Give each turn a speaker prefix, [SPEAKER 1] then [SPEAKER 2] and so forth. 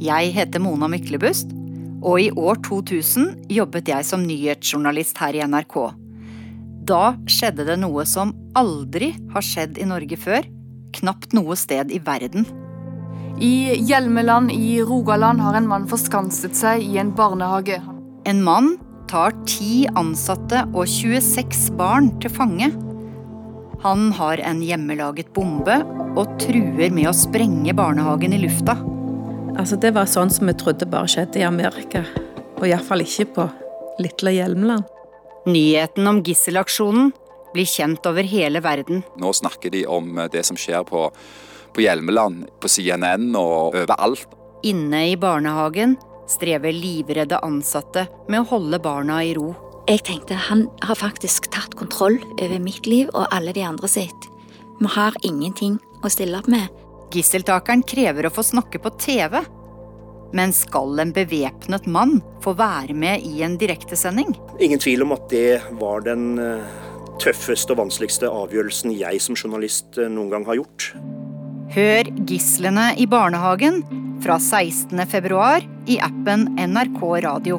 [SPEAKER 1] Jeg heter Mona Myklebust, og i år 2000 jobbet jeg som nyhetsjournalist her i NRK. Da skjedde det noe som aldri har skjedd i Norge før. Knapt noe sted i verden.
[SPEAKER 2] I Hjelmeland i Rogaland har en mann forskanset seg i en barnehage.
[SPEAKER 1] En mann tar ti ansatte og 26 barn til fange. Han har en hjemmelaget bombe og truer med å sprenge barnehagen i lufta.
[SPEAKER 3] Altså, det var sånn som vi trodde bare skjedde i Amerika. Og iallfall ikke på lille Hjelmeland.
[SPEAKER 1] Nyheten om gisselaksjonen blir kjent over hele verden.
[SPEAKER 4] Nå snakker de om det som skjer på, på Hjelmeland, på CNN og overalt.
[SPEAKER 1] Inne i barnehagen strever livredde ansatte med å holde barna i ro.
[SPEAKER 5] Jeg tenkte han har faktisk tatt kontroll over mitt liv og alle de andre sitt. Vi har ingenting å stille opp med.
[SPEAKER 1] Gisseltakeren krever å få snakke på TV. Men skal en bevæpnet mann få være med i en direktesending?
[SPEAKER 6] Ingen tvil om at det var den eh, tøffeste og vanskeligste avgjørelsen jeg som journalist eh, noen gang har gjort.
[SPEAKER 1] Hør gislene i barnehagen fra 16. februar i appen NRK Radio.